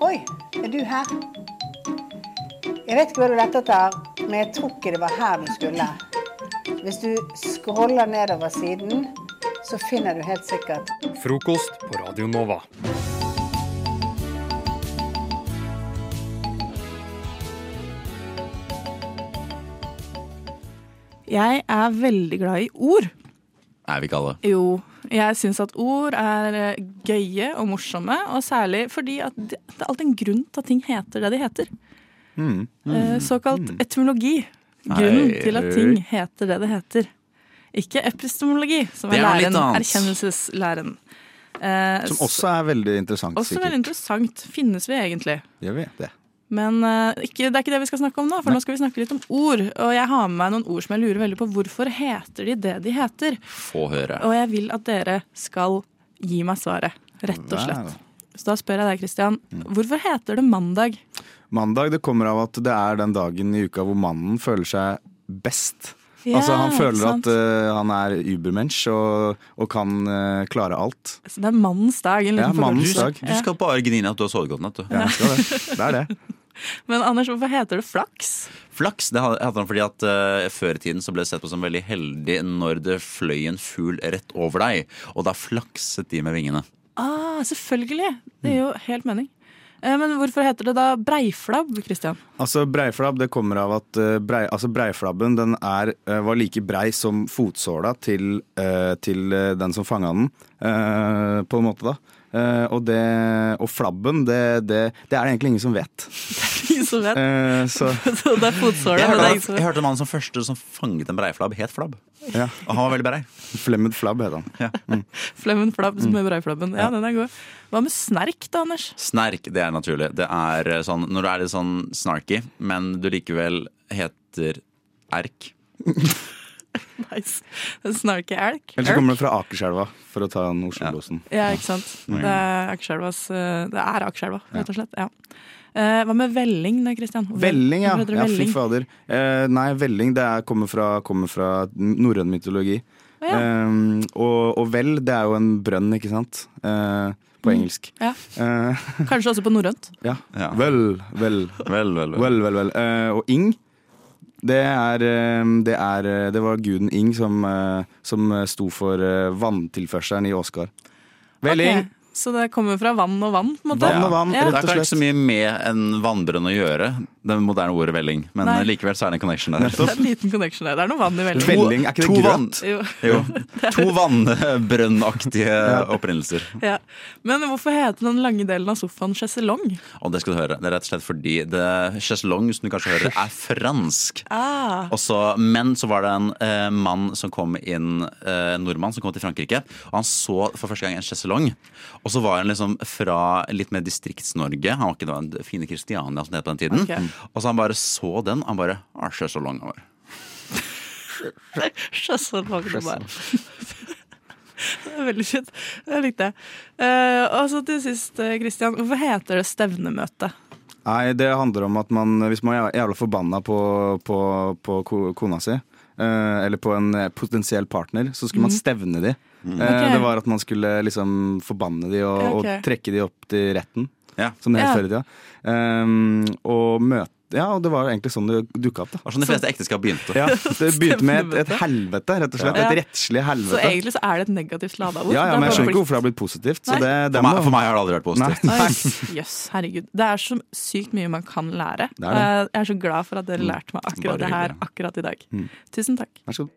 Oi, er du her? Jeg vet ikke hva du lette etter, men jeg tror ikke det var her du skulle. Hvis du scroller nedover siden, så finner du helt sikkert Frokost på Radio Nova. Jeg er veldig glad i ord. Er vi ikke alle? Jo, jeg syns at ord er eh, gøye og morsomme, og særlig fordi at det det er alltid en grunn til at ting heter det de heter. Mm. Mm. Såkalt etymologi. Grunnen Nei. til at ting heter det det heter. Ikke epistemologi, som er er læren, erkjennelseslæren. Eh, Som også er veldig interessant, også sikkert. veldig interessant. Finnes vi egentlig? Gjør vi det? Men eh, ikke, det er ikke det vi skal snakke om nå, for nå skal vi snakke litt om ord. Og jeg har med meg noen ord som jeg lurer veldig på. Hvorfor heter de det de heter? Få høre. Og jeg vil at dere skal gi meg svaret, rett og slett. Så da spør jeg deg, Christian. Hvorfor heter det mandag? Mandag det kommer av at det er den dagen i uka hvor mannen føler seg best. altså Han føler at uh, han er übermensch og, og kan uh, klare alt. Så det er mannens dag. Ja, mannens dag. Du skal bare gnine at du har sovet godt natt, du. Ja, det. det er det. Men Anders, hvorfor heter det flaks? Flaks det heter han fordi at uh, før i tiden så ble det sett på som veldig heldig når det fløy en fugl rett over deg, og da flakset de med vingene. Ah, selvfølgelig! Det gir jo helt mening. Eh, Men hvorfor heter det da breiflabb, Christian? Altså Breiflabb det kommer av at eh, brei, altså breiflabben den er, var like brei som fotsåla til, eh, til den som fanga den, eh, på en måte. da. Eh, og, det, og flabben, det, det, det er det egentlig ingen som vet. Ingen som vet. Eh, så Så det er fotsåla, Jeg men det er hørte, jeg hørte mannen som første som fanget en breiflabb, het Flabb. ja, Og han var veldig brei. Flemmed flabb heter han. Flemmen flabb som er breiflabben. Ja, den er god. Hva med snerk, da, Anders? Snerk, det er naturlig. Det er eh, sånn når du er litt sånn snarky, men du likevel heter Erk. Nice. Snarky elk. Eller så kommer det fra Akerselva, for å ta den Oslo-losen. Ja, ikke sant. Det er Akerselvas eh, Det er Akerselva, rett og slett. Ja. Eh, hva med velling da, Kristian? Velling, ja. ja fy fader. Eh, nei, velling det er, kommer fra, kommer fra norrøn mytologi. Ja. Eh, og, og vel, det er jo en brønn, ikke sant? Eh, på engelsk. Ja. Eh, Kanskje også på norrønt. ja. Ja. Vel, vel, Vel, vel, vel. vel, vel. vel. Eh, og ing, det er, eh, det er eh, Det var guden Ing som, eh, som sto for vanntilførselen i Åsgard. Velling! Ok, Så det kommer fra vann og vann? på en måte? Vann og vann, Ja. Det er har og ikke så mye med en vannbrønn å gjøre, det moderne ordet velling. Men Nei. likevel så er det en connection der. Det er en liten connection der. Det er noe vann i velling. Velling, er ikke to det vann- grønt? Jo. Jo. To vannbrønnaktige opprinnelser. Ja. Men hvorfor heter den lange delen av sofaen sjeselong? Og det skal du høre. Det er rett og slett fordi det chaiselong, som du kanskje hører, er fransk. Ah. Også, men så var det en eh, mann som kom inn, eh, nordmann som kom til Frankrike. Og han så for første gang en chaiselong. Og så var han liksom fra litt mer Distrikts-Norge. Han var ikke da en fine Kristiania som det het på den tiden. Okay. Og så han bare så den. Han bare ah, lang Han bare. Sjeselong, det var. Det er veldig fint. Det likte jeg. Uh, og så til sist, Kristian. Christian. Hvorfor heter det stevnemøte? Nei, det handler om at man, hvis man er jævla forbanna på, på, på kona si, eh, eller på en eh, potensiell partner, så skulle man stevne de. Mm. Okay. Det var at man skulle liksom forbanne de og, okay. og trekke de opp til retten, Ja. som det het Ja. før i tida. Um, og møte Ja, og det var egentlig sånn det dukka opp, da. Det var sånn de fleste ekteskap begynte. Ja, det begynte med et, et helvete, rett og slett. Ja. Et rettslig helvete. Så egentlig så er det et negativt lada ord. Ja, ja, men jeg er skjønner ikke hvorfor det har blitt positivt. Så det, det For meg, for meg har det aldri vært positivt. Jøss, yes, herregud. Det er så sykt mye man kan lære. Det er det. Eh, Jeg er så glad for at dere lærte meg akkurat Bare det her akkurat i dag. Mm. Tusen takk. Vær så god.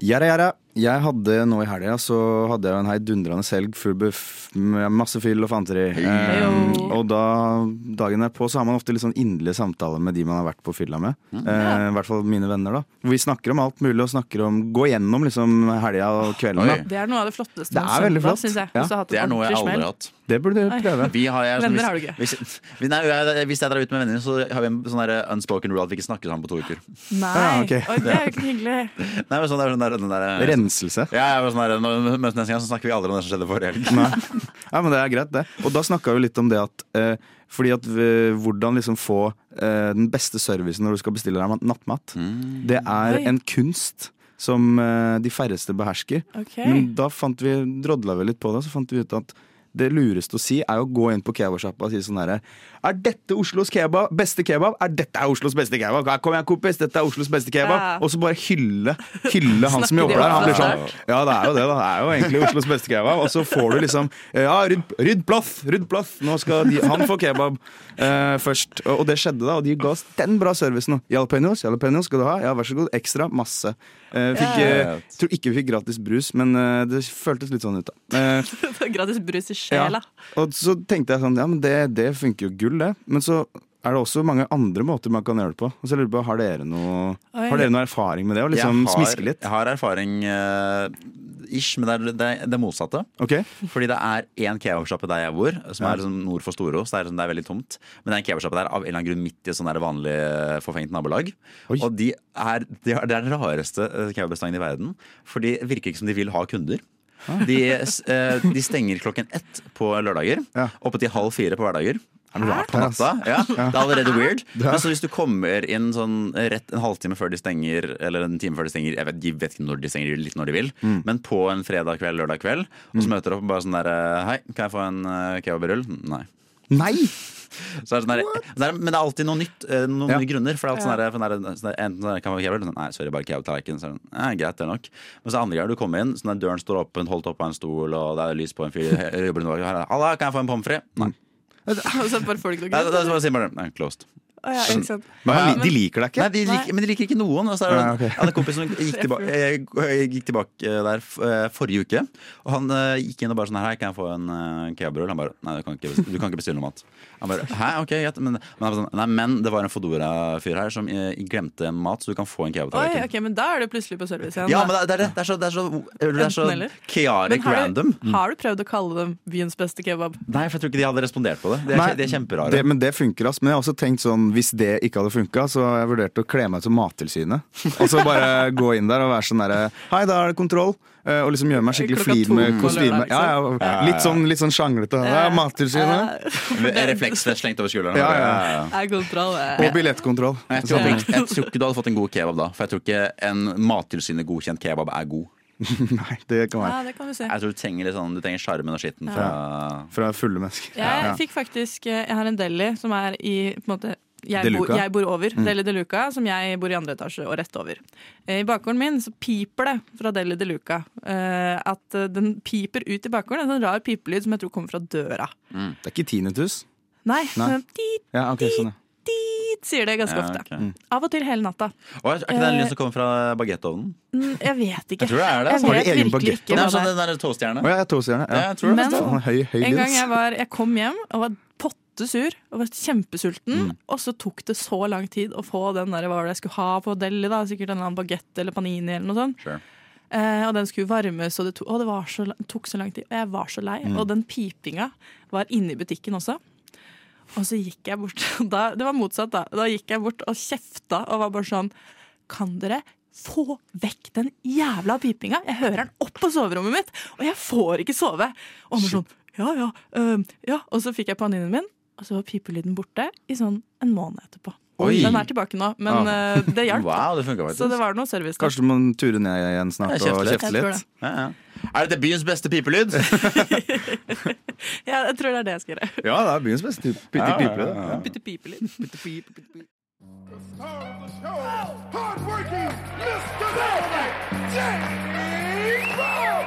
Yada yada. Jeg hadde nå i helga så hadde jeg en heidundrende helg full buff med masse fyll og fanteri. Um, og da, dagen derpå så har man ofte litt sånn inderlige samtaler med de man har vært på fylla med. Eh, I hvert fall mine venner, da. Vi snakker om alt mulig og snakker om Gå gjennom liksom helga og kvelden. Da. Det er noe av det flotteste Det er veldig flott. syns jeg. Ja. Hvis Det er noe jeg aldri har hatt. Det burde du prøve. Vi har, jeg, Venner hvis, har du ikke. Hvis, vi- nei, hvis jeg drar ut med venner, så har vi en sånn der unspoken rule at vi ikke snakker sammen på to uker. Nei, Ja, okay. Oi, det er jo ikke hyggelig. Nei, men sånn, det er sånn der, den der, Renselse. Ja, jeg var sånn vi møtes neste gang, så snakker vi aldri om det som skjedde forrige helg. Nei. Ja, men det er greit, det. Og da snakka vi litt om det at eh, fordi at vi, hvordan liksom få eh, den beste servicen når du skal bestille deg nattmat. Det er Oi. en kunst som eh, de færreste behersker. Okay. Men da fant vi, drodla vi litt på det, så fant vi ut at det lureste å si er å gå inn på kebabsjappa og si sånn herre Er dette Oslos kebab? Beste kebab? Er dette Oslos beste kebab? Kom igjen, kompis, dette er Oslos beste kebab. Ja. Og så bare hylle, hylle han som jobber der. Han blir sånn Ja, det er jo det, da. Det er jo egentlig Oslos beste kebab. Og så får du liksom Ja, rydd, rydd plass! Rydd plass! Nå skal de, han få kebab eh, først. Og, og det skjedde, da. Og de ga oss den bra servicen. Jalapeños, jalapeños skal du ha. Ja, vær så god. Ekstra. Masse. Eh, fikk, Ja, eh, tror ikke vi fikk gratis brus, men eh, det føltes litt sånn ut, da. Eh, Gratis brus i ja. sjela. Og så tenkte jeg sånn, ja, men det, det funker jo gull, det. Men så er det også mange andre måter man kan gjøre det på. Og så lurer jeg på, Har dere noe, har dere noe erfaring med det? Og liksom jeg, smiske har, litt? jeg har erfaring eh, ish, men det er det, det motsatte. Okay. Fordi det er én kebabsjappe der jeg bor, som er liksom nord for Storås. Det, er liksom- det er veldig tomt. Men det er en kebabsjappe der av en eller annen grunn midt i et sånn vanlig eh, forfengt nabolag. Oi. Og de er, de er, det er den rareste eh, i verden. For de virker ikke som de vil ha kunder. De, eh, de stenger klokken ett på lørdager. Ja. Oppe til halv fire på hverdager. Er det rart På natta. Ja, det er allerede weird. Men så hvis du kommer inn sånn rett en halvtime før de stenger, eller en time før de stenger, jeg vet, de vet ikke når de stenger, litt når de vil, Mm. men på en fredag kveld, lørdag kveld, og så møter du opp og bare sånn der Hei, kan jeg få en uh, kebabrull? Nei. Nei! Så er det sånn der, er, men det er alltid noe nytt, eh, noen Ja. nye grunner. For det er alltid sånn der, sånn der, enten sånn kan man få kebab, sånn, nei, sorry, bare er det sånn, «Nei, greit, det er nok. Men så andre ganger du kommer inn, sånn der døren står åpen, holdt opp av en stol, og det er lys på en fyr, jobber under. Halla, kan jeg få en pommes frites? Nei. Og så bare får du ikke noe det, Nei, det, sier bare, nei, closed. Å, ja, ikke sant. Men han, de liker deg ikke? Nei, de liker, men de liker ikke noen. Og så er det, Ja, ok. Jeg hadde en kompis som gikk tilbake, jeg, jeg gikk tilbake der f- eh, forrige uke. Og han eh, gikk inn og bare sånn her, Hei, kan jeg få en kebabrull? Han bare Nei, du kan, ikke, bes- du kan ikke bestille noe mat. Han bare Hæ, ok, greit. Men, men, han sånn, nei, men det var en Fodora-fyr her som eh, glemte mat, så du kan få en Oi, kebabtallerken. Okay, men da er du plutselig på service igjen. Ja, men det, det, er, det, det er så, det er så, det er så chaotic har random. Du, har du prøvd å kalle dem byens beste kebab? Nei, for jeg tror ikke de hadde respondert på det. De er, Nei, de er kjemperare. Det, men det funker, ass. Men jeg har også tenkt sånn, hvis det ikke hadde funka, så har jeg vurdert å kle meg ut som Mattilsynet. Og så bare gå inn der og være sånn derre Hei, da er det kontroll. Eh, Og liksom gjøre meg skikkelig flid med kostyme. Ja, ja, litt sånn, litt sånn sjanglete. Ja, Mattilsynet. Refleksvest slengt over skulderen. Ja, ja. Det kontroll. Og billettkontroll. Jeg tror, jeg, jeg tror ikke du hadde fått en god kebab da. For jeg tror ikke en Mattilsynet godkjent kebab er god. Nei, det kan være. Ja, det kan du se. Jeg tror Du trenger litt sånn, du trenger sjarmen og skitten fra Fra fulle mennesker. Jeg fikk faktisk eh, Jeg har en deli som er i på en måte jeg bo, bor, jeg bor over. Deli de Luca, som jeg bor i andre etasje og rett over. Eh, I bakgården min så piper det fra Deli de Luca. Eh, at eh, den piper ut i bakgården. En sånn rar pipelyd som jeg tror kommer fra døra. Det er ikke tinnitus? Nei, Nei. sånn dit, Ja, okay, sånn, ja. dit, sier det ganske Ja, ofte. ok. Av og til hele natta. Og Er ikke det en lyd som kommer fra bagettovnen? Mm, Jeg vet ikke. Jeg tror det er det. Jeg Har de egen bagettovn? sånn det er. den derre toastjerne. Oh, ja, toastjerne. Ja, Ja. jeg. Men- det. Høy, høy En gang jeg var Jeg kom hjem og var pottesur og var kjempesulten. Mm. Og så tok det så lang tid å få den der, hva var det jeg skulle ha på deli. da Sikkert en eller annen bagett eller panini eller noe sånt. Sure. Eh, og den skulle varmes, og det, to, og det var så, tok så lang tid. Og jeg var så lei. Mm. Og den pipinga var inne i butikken også. Og så gikk jeg bort da, Det var motsatt, da. Da gikk jeg bort og kjefta og var bare sånn Kan dere få vekk den jævla pipinga? Jeg hører den opp på soverommet mitt, og jeg får ikke sove. Og han var sånn Ja, ja. øh, ja. Og så fikk jeg paninen min, og så var pipelyden borte i sånn en måned etterpå. Oi. Den er tilbake nå, men Ah. eh, det hjalp. Wow, det Så det var noe service. da. Kanskje du må ture ned igjen snart og kjefte litt? det. Ja, ja. Er dette byens beste pipelyd? Ja, jeg tror det er det jeg skal gjøre. Ja, det er byens beste pipe. pipelyd. ja, pipe, ja, ja. Pipelyd. Hardworking Mr. Velvet, James Brown!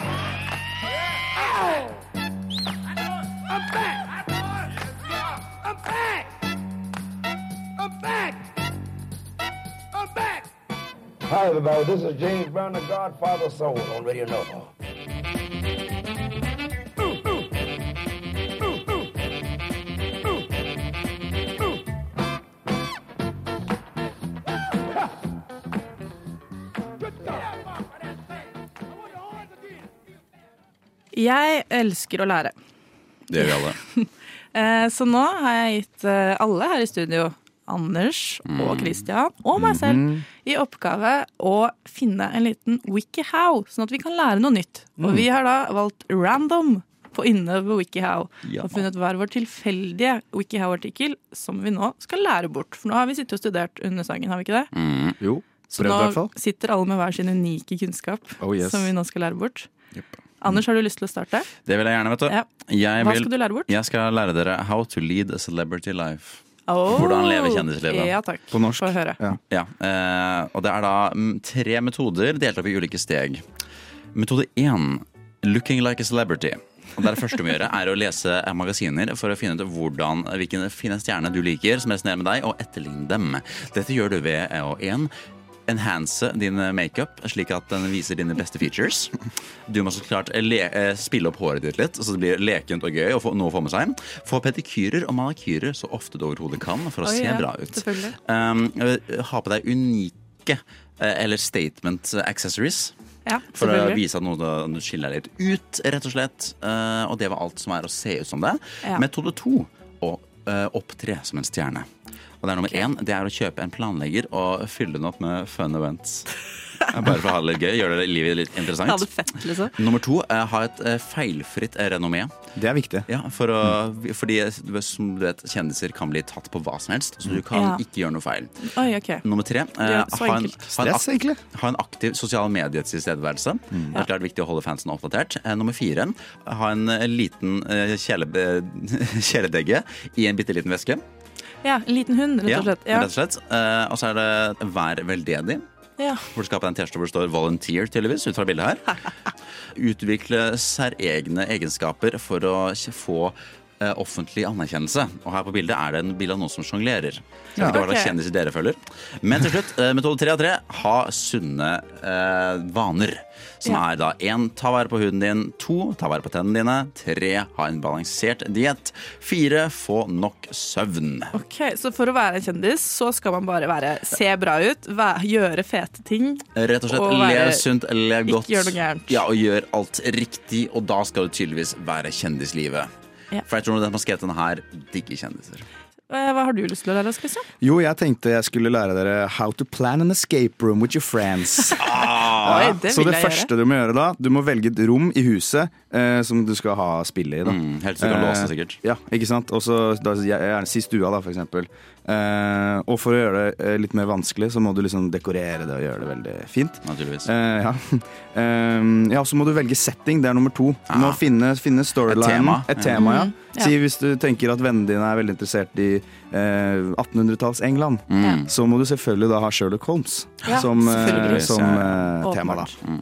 Back! I'm back! I'm back! Hi, everybody. This is James Brown, the Godfather of Soul on Radio Nova. Jeg elsker å lære. Det gjør vi alle. Eh, Så nå har jeg gitt eh, alle her i studio, Anders og Christian og meg selv, i oppgave å finne en liten wikihow, sånn at vi kan lære noe nytt. Og vi har da valgt random på inne på wikihow. Ja. Og funnet hver vår tilfeldige wikihow-artikkel som vi nå skal lære bort. For nå har vi sittet og studert under sangen, har vi ikke det? Mm. Jo, Så prøvd hvert nå sitter alle med hver sin unike kunnskap Oh, yes. som vi nå skal lære bort. Jepp. Anders, har du lyst til å starte? Det vil jeg gjerne, vet du. Ja. Jeg, Hva vil, skal du lære bort? jeg skal lære dere how to lead a celebrity life. Oh, Hvordan leve kjendislivet. Ja takk. På norsk. Få høre. Ja. Ja, eh, og det er da mm, tre metoder delt opp i ulike steg. Metode én looking like a celebrity. Og det, er det første du må gjøre, er å lese magasiner for å finne ut hvordan, hvilken fine stjerne du liker, som resonerer med deg, og etterligne dem. Dette gjør du ved å en enhance din makeup slik at den viser dine beste features. Du må så klart le eh, spille opp håret ditt litt, så det blir lekent og gøy og få, noe å få med seg. Få pedikyrer og manikyrer så ofte du overhodet kan for å Oi, se ja, bra ut. Um, eh, ha på deg unike eh, eller statement accessories. Ja, For å vise at noe skiller deg litt ut, rett og slett. Uh, og det var alt som er å se ut som det. Ja. Metode to å uh, opptre som en stjerne. Og det er nummer én, det er å kjøpe en planlegger og fylle den opp med fun events. Bare for å ha det litt gøy, gjøre livet litt interessant. Ha det fett, liksom. Nummer to, eh, ha et eh, feilfritt renommé. Det er viktig. Ja, for å, fordi som du vet, kjendiser kan bli tatt på hva som helst, så du kan Ja. ikke gjøre noe feil. Oi, okay. Nummer tre, eh, Ja, ha, en, ha, en ha en aktiv sosial medietilstedeværelse. Det er klart viktig å holde fansen oppdatert. Eh, nummer fire, ha en eh, liten eh, eh, kjæledegge i en bitte liten veske. Ja, en liten hund, rett og slett. Ja. rett og slett. Eh, og så er det vær veldedig. Ja. Hvor du skal ha på deg en T-skjorte hvor det står 'volunteer', tydeligvis, ut fra bildet her. Utvikle særegne egenskaper for å få offentlig anerkjennelse. Og her på bildet er det en bilde av noen som sjonglerer. Ja, okay. ikke hva kjendiser dere følger. Men til slutt, eh, metode tre av tre, ha sunne eh, vaner. Som Ja. er da én, ta vare på huden din. To, ta vare på tennene dine. Tre, ha en balansert diett. Fire, få nok søvn. Ok, Så for å være en kjendis så skal man bare være, se bra ut, være, gjøre fete ting. Rett og slett, Og være- lev sunt, lev ikke godt. gjør noe gærent. Ja, og gjør alt riktig, og da skal du tydeligvis være kjendislivet. Ja. For jeg tror den som har skrevet denne her, digger kjendiser. Eh, Hva har du lyst til å lære oss, Christian? Jo, jeg tenkte jeg skulle lære dere how to plan an escape room with your friends. Oi, det Så det første gjøre. du må gjøre da, du må velge et rom i huset eh, som du skal ha spillet i. da. Mm, helt sikkert Eh, låse, sikkert. Ja, ikke sant? Og så gjerne si stua, da, for eksempel. Eh, og for å gjøre det eh, litt mer vanskelig, så må du liksom dekorere det og gjøre det veldig fint. Naturligvis. Uh, ja. Ja, så må du velge setting. Det er nummer to. Du må Ah. finne, finne storyline. Et tema. Et tema, ja. Mm, ja. Si hvis du tenker at vennene dine er veldig interessert i eh, 1800-talls England, Mm. så må du selvfølgelig da ha Sherlock Holmes Ja, som, som tema. da. Mm.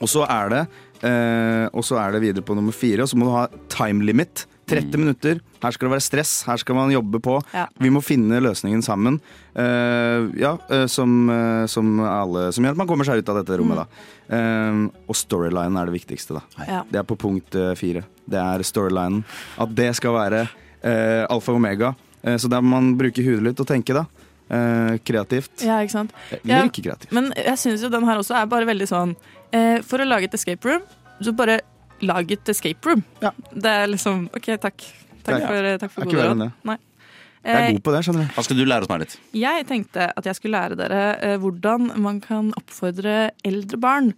Og så er det eh, Og så er det videre på nummer fire, og så må du ha time limit. 30 minutter. Her skal det være stress, her skal man jobbe på. Ja. Vi må finne løsningen sammen. Uh, ja, uh, som, uh, som alle Som gjør at man kommer seg ut av dette rommet, da. Eh, og storyline er det viktigste, da. Ja. Det er på punkt fire. Det er storylinen. At det skal være alfa og omega. Så der må man bruke hudet litt og tenke, da. Kreativt. Ja, ikke sant? Eller ikke kreativt. Men jeg syns jo den her også er bare veldig sånn For å lage et escape room, så bare lag et escape room. Ja. Det er liksom OK, takk. Takk for, takk for gode råd. Nei. Jeg er Eh, god på det, skjønner du. Hva skal du lære oss, Marit? Jeg tenkte at jeg skulle lære dere eh, hvordan man kan oppfordre eldre barn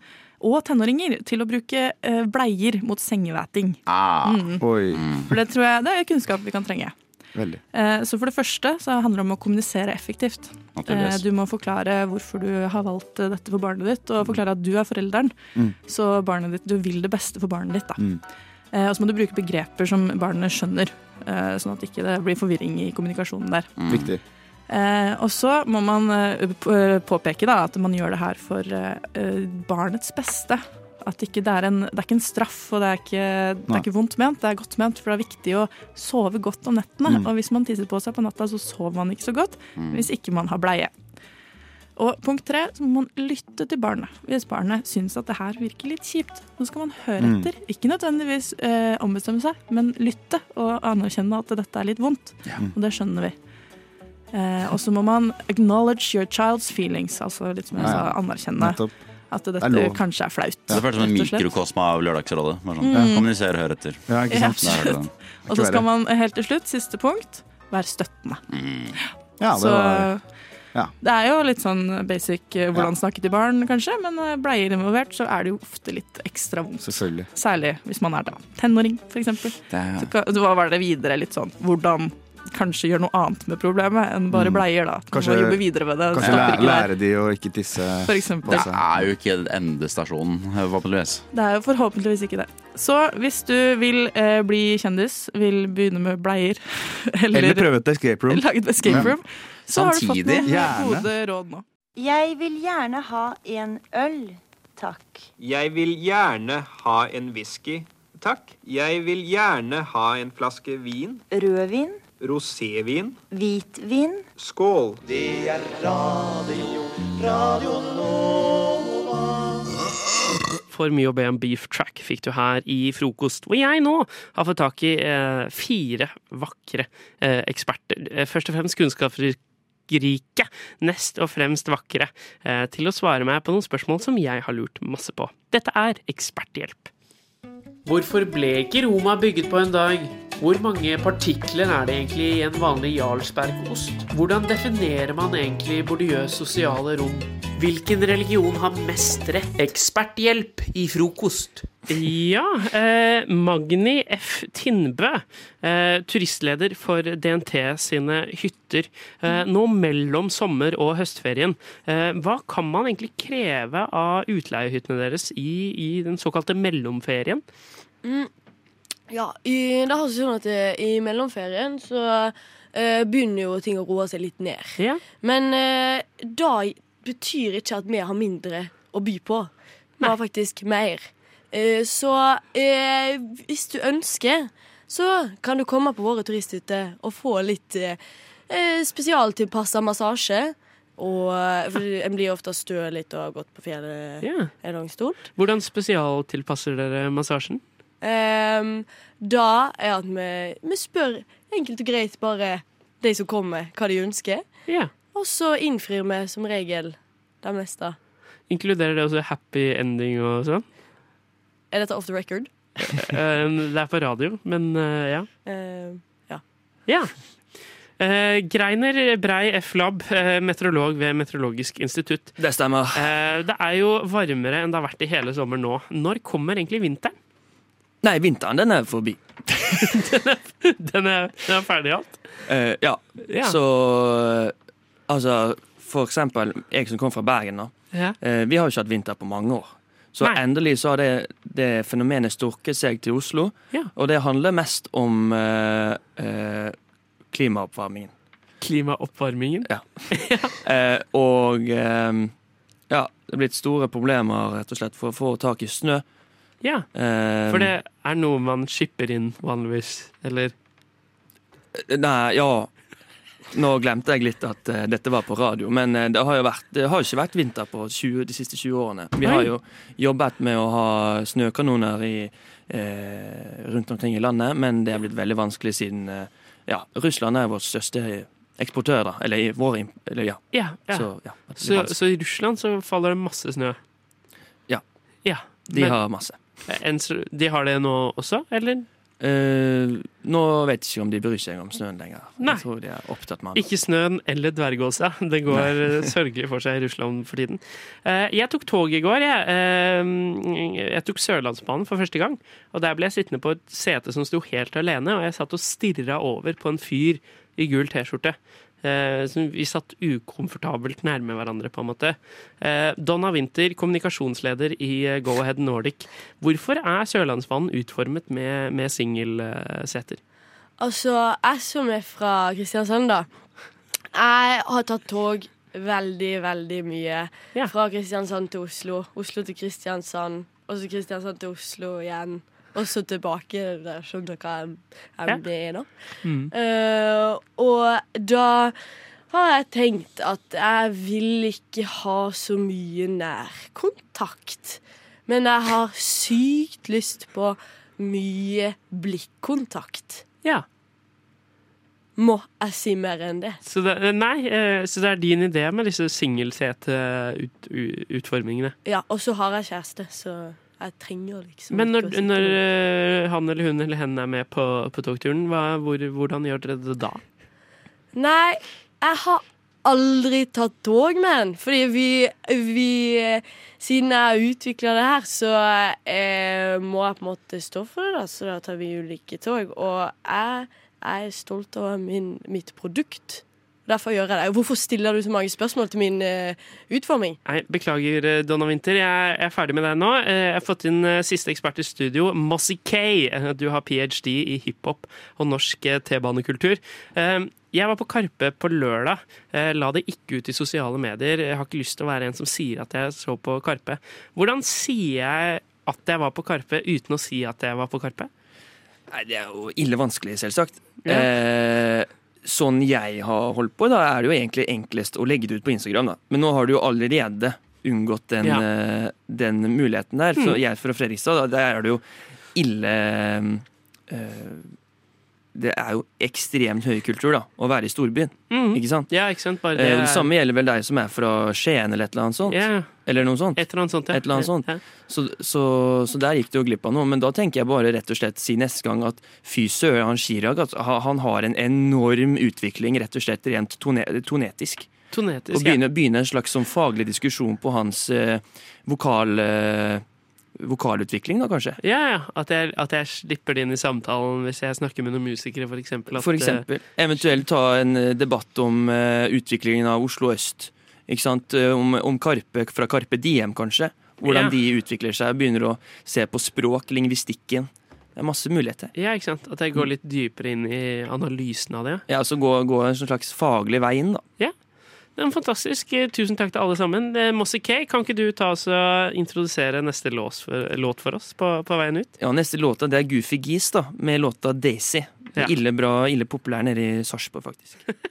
og tenåringer til å bruke eh, bleier mot sengevæting. Ah, Oi, For det tror jeg det er kunnskap vi kan trenge. Veldig. Eh, Så for det første så handler det om å kommunisere effektivt. Eh. Du må forklare hvorfor du har valgt eh, dette for barnet ditt, og forklare at du er forelderen. Så barnet ditt, du vil det beste for barnet ditt. Da. Mm. Eh, Og så må du bruke begreper som barnet skjønner, eh, sånn at ikke det blir forvirring i kommunikasjonen der. Viktig. Eh, og så må man påpeke da, at man gjør det her for barnets beste. At ikke det, er en, det er ikke en straff, og det er ikke, det er ikke vondt ment. Det er godt ment, for det er viktig å sove godt om nettene. Mm. Og hvis man tisser på seg på natta, så sover man ikke så godt hvis ikke man har bleie. Og punkt tre, så må man lytte til barnet. Hvis barnet syns at det her virker litt kjipt, så skal man høre Mm. etter. Ikke nødvendigvis eh, ombestemme seg, men lytte og anerkjenne at dette er litt vondt. Og det skjønner vi. Eh, og så må man acknowledge your child's feelings, altså litt som jeg sa, ja. anerkjenne Nettopp. At dette Det er kanskje er flaut. Det føles som en mikrokosme av Lørdagsrådet. Sånn, Mm. Kommuniser, hør etter. Ja, ikke sant? Ja. Og så skal man helt til slutt, siste punkt, være støttende. Ja, det Så var ja. det er jo litt sånn basic hvordan hvordan snakke til barn, kanskje, men bleier involvert, så er det jo ofte litt ekstra vondt. Selvfølgelig. Særlig hvis man er da tenåring. Det er, Så hva var det videre litt sånn hvordan kanskje gjør noe annet med problemet enn bare Mm. bleier, da. Kanskje- jobbe videre med det. Kanskje lære, lære de å ikke tisse for eksempel. det er jo ikke endestasjonen, forhåpentligvis. Det er jo forhåpentligvis ikke det. Så hvis du vil eh, bli kjendis, vil begynne med bleier, eller, Eller prøve et escape room. lage et escape Ja. Så så har du fått noen gode råd nå. Jeg vil gjerne ha en øl, takk. Jeg vil gjerne ha en whisky, takk. Jeg vil gjerne ha en flaske vin. Rødvin, Rosévin. hvitvin, Skål. Det er radio, radio Nova. For mye å be om beef track fikk du her i frokost, hvor jeg nå har fått tak i eh, fire vakre eh, eksperter. Eh, først og fremst kunnskapsrike, nest og fremst vakre, eh, til å svare meg på noen spørsmål som jeg har lurt masse på. Dette er Eksperthjelp. Hvorfor ble ikke Roma bygget på en dag? Hvor mange partikler er det egentlig i en vanlig Jarlsbergost? Hvordan definerer man egentlig Bourdieu's sosiale rom? Hvilken religion har mest rett? Eksperthjelp i frokost. Ja, eh, Magni F. Tindbø, eh, turistleder for DNT sine hytter, eh, nå mellom sommer- og høstferien. Eh, hva kan man egentlig kreve av utleiehyttene deres i, i den såkalte mellomferien? Ja, i, det har seg sånn at eh, i mellomferien så eh, begynner jo ting å roe seg litt ned. Ja. Men eh, det betyr ikke at vi har mindre å by på. Vi har faktisk mer. Eh, så eh, hvis du ønsker, så kan du komme på våre turisthytter og få litt eh, eh, spesialtilpassa massasje. Og, eh, for en blir ofte støl litt og har gått på fjellet Ja. en lang stund. Hvordan spesialtilpasser dere massasjen? Um, da er at vi, vi spør enkelt og greit bare de som kommer, hva de ønsker. Ja. Og så innfrir vi som regel det meste. Inkluderer det også happy ending og sånn? Er dette off the record? Eh, Det er på radio, men eh, ja. Uh, Ja. Eh, Greiner Brei F. Lab, uh, meteorolog ved Meteorologisk institutt. Det stemmer. Eh, det er jo varmere enn det har vært i hele sommer nå. Når kommer egentlig vinteren? Nei, vinteren den er forbi. Den er, den er ferdig alt? Uh, ja. Ja. Så altså For eksempel jeg som kom fra Bergen, da. Ja. Uh, vi har jo ikke hatt vinter på mange år. Så Nei. endelig så har det, det fenomenet storket seg til Oslo. Ja. Og det handler mest om uh, eh, klimaoppvarmingen. Klimaoppvarmingen? Ja. eh, og eh, ja, det er blitt store problemer rett og slett for å få tak i snø. Ja. For det er noe man skipper inn vanligvis, eller? Nei, ja Nå glemte jeg litt at uh, dette var på radio, men uh, det har jo vært, det har ikke vært vinter på 20, de siste 20 årene. Vi har jo jobbet med å ha snøkanoner i, uh, rundt omkring i landet, men det er blitt veldig vanskelig siden ja, Russland er vår største eksportør, da. Eller i vår eller, ja. Ja. ja. Så, ja, Så, så i Russland så faller det masse snø? Ja. Ja. De Men- har masse. Så- de har det nå også, eller? Eh, nå vet jeg ikke om de bryr seg om snøen lenger. Nei. Jeg tror de er opptatt med. Ikke snøen eller dvergåsa. Det går eh, sørgelig for seg i Russland for tiden. Eh, Jeg tok tog i går. Jeg, Eh, jeg tok Sørlandsbanen for første gang. Og Der ble jeg sittende på et sete som sto helt alene, og jeg satt og stirra over på en fyr i gul T-skjorte. Eh, Vi satt ukomfortabelt nærme hverandre, på en måte. Eh, Donna Winther, kommunikasjonsleder i eh, Go-Ahead Nordic. Hvorfor er Sørlandsbanen utformet med, med singelseter? Altså, jeg som er fra Kristiansand, da. Jeg har tatt tog veldig, veldig mye. Fra Kristiansand til Oslo, Oslo til Kristiansand, og så Kristiansand til Oslo igjen. Og så tilbake. Der skjønner dere hva MD er, da. Mm. Uh, og da har jeg tenkt at jeg vil ikke ha så mye nærkontakt. Men jeg har sykt lyst på mye blikkontakt. Ja. Må jeg si mer enn det? Så det, nei, eh, så det er din idé med disse singelseteutformingene. Ja, og så har jeg kjæreste, så jeg trenger liksom Men når, når eh, han eller hun eller hen er med på, på togturen, hva, hvor, hvordan gjør dere det da? Nei, jeg har aldri tatt tog med den. Fordi vi, vi Siden jeg har utvikla det her, så eh, må jeg på en måte stå for det. da Så da tar vi ulike tog. Og jeg, jeg er stolt over min, mitt produkt. Derfor gjør jeg det. Hvorfor stiller du så mange spørsmål til min uh, utforming? Nei, Beklager, eh, Donna Winther. Jeg er ferdig med deg nå. Eh, Jeg har fått inn siste ekspert i studio, Mossy K. Eh, Du har ph.d. i hiphop og norsk T-banekultur. Jeg var på Karpe på lørdag. Eh, La det ikke ut i sosiale medier. Jeg har ikke lyst til å være en som sier at jeg så på Karpe. Hvordan sier jeg at jeg var på Karpe uten å si at jeg var på Karpe? Nei, det er jo ille vanskelig, selvsagt. Ja. Eh, sånn jeg har holdt på, da er det jo egentlig enklest å legge det ut på Instagram. da. Men nå har du jo allerede unngått den, Ja. eh, den muligheten der. Så Mm. jeg fra Fredrikstad, da, der er det jo ille eh, Det er jo ekstremt høykultur da, å være i storbyen. Mm. Ikke sant? Ja, ikke sant? Bare Det, det det samme gjelder vel deg som er fra Skien eller et eller annet sånt. Yeah. Eller noe sånt. Et eller annet sånt, ja. Et eller annet sånt. Ja. Så, så, så der gikk du jo glipp av noe. Men da tenker jeg bare rett og slett si neste gang at fy søren, han Chirag at han har en enorm utvikling rett og slett rent tone, tonetisk. Tonetisk, Og begynne, begynne en slags sånn faglig diskusjon på hans eh, vokal, eh, vokalutvikling, da kanskje. Ja, ja. At jeg, at jeg slipper det inn i samtalen hvis jeg snakker med noen musikere, for eksempel. At, For eksempel. Eventuelt ta en eh, debatt om uh, utviklingen av Oslo øst. Ikke sant? Eh, Om, om Karpe fra Karpe Diem, kanskje. Hvordan Ja. de utvikler seg. Begynner å se på språk, lingvistikken. Det er masse muligheter. Ja, ikke sant? At jeg går litt dypere inn i analysen av det. Ja, altså gå, gå en slags faglig vei inn, da. Ja. Det er fantastisk. Eh, Tusen takk til alle sammen. Eh, Mossy K, kan ikke du ta oss og introdusere neste lås for, låt for oss på, på veien ut? Ja, Neste låta det er Goofy Gis da, med låta Daisy. Ja. Ille bra, ille populær nede i Sarpsborg, faktisk.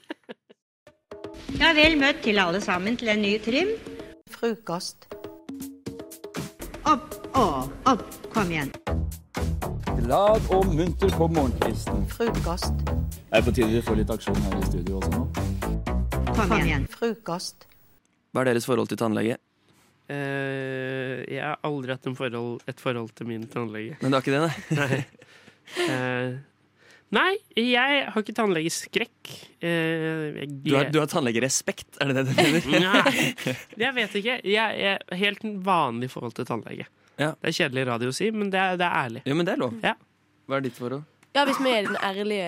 Ja, vel møtt til alle sammen til en ny trim. Frokost. Opp og opp. Kom igjen. Glad og munter på morgenkvisten. Frokost. Det er på tide vi får litt aksjon her i studio også nå. Kom igjen. Frokost. Hva er deres forhold til tannlege? Eh, jeg har aldri hatt en forhold, et forhold til min tannlege. Men du har ikke det, nei? Nei. Eh, nei, jeg har ikke tannlegeskrekk. Eh, jeg, Du har, du har tannlegerespekt, er det det du mener? Nei, jeg vet ikke. Jeg er har helt vanlig forhold til tannlege. Ja. Det er kjedelig radio å si, men det er, det er ærlig. Ja, men det er lov. Ja. Hva er ditt forhold? Ja, Hvis vi er den ærlige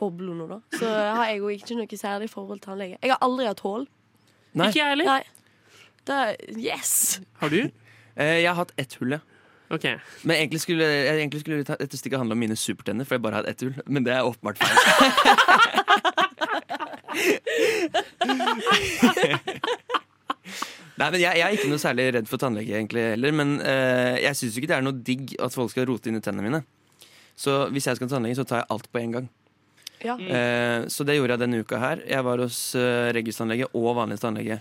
bobla nå, da, så har jeg jo ikke noe særlig forhold til tannlege. Jeg har aldri hatt hull. Nei. Ikke jeg heller. Nei. Det er, yes! Har du? Eh, jeg har hatt ett hull, ja. Okay. Men egentlig skulle, jeg, egentlig skulle ta- dette stikket handle om mine supertenner, for jeg bare har ett hull. Men det er åpenbart feil. Nei, men jeg, jeg er ikke noe særlig redd for tannlege egentlig heller. Men eh, jeg syns ikke det er noe digg at folk skal rote inn i tennene mine. Så hvis jeg skal til tannlege, så tar jeg alt på en gang. Ja. Eh, så det gjorde jeg denne uka her. Jeg var hos uh, Regis-tannlege og vanlig tannlege.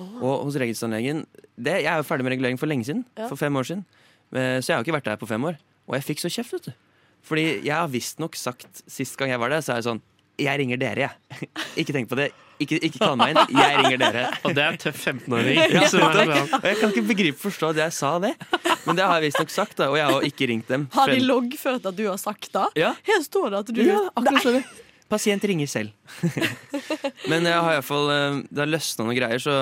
Og hos Regis-tannlegen det- Jeg er jo ferdig med regulering for lenge siden. Ja. For fem år siden. Eh, så jeg har ikke vært der på fem år. Og jeg fikk så kjeft, vet du. Fordi jeg har visstnok sagt sist gang jeg var der, så er jeg sånn Jeg ringer dere, jeg. ikke tenk på det. Ikke, ikke kall meg inn. Jeg ringer dere. Og det er tøff 15-åring. Ja. Og jeg kan ikke begripe forstå at jeg sa det. Men det har jeg visstnok sagt, da, og jeg har ikke ringt dem. Har de loggført at du har sagt det? Ja. Her står det at du Ja, akkurat sånn. Pasient ringer selv. Men jeg har i hvert fall, eh, det har løsna noen greier, så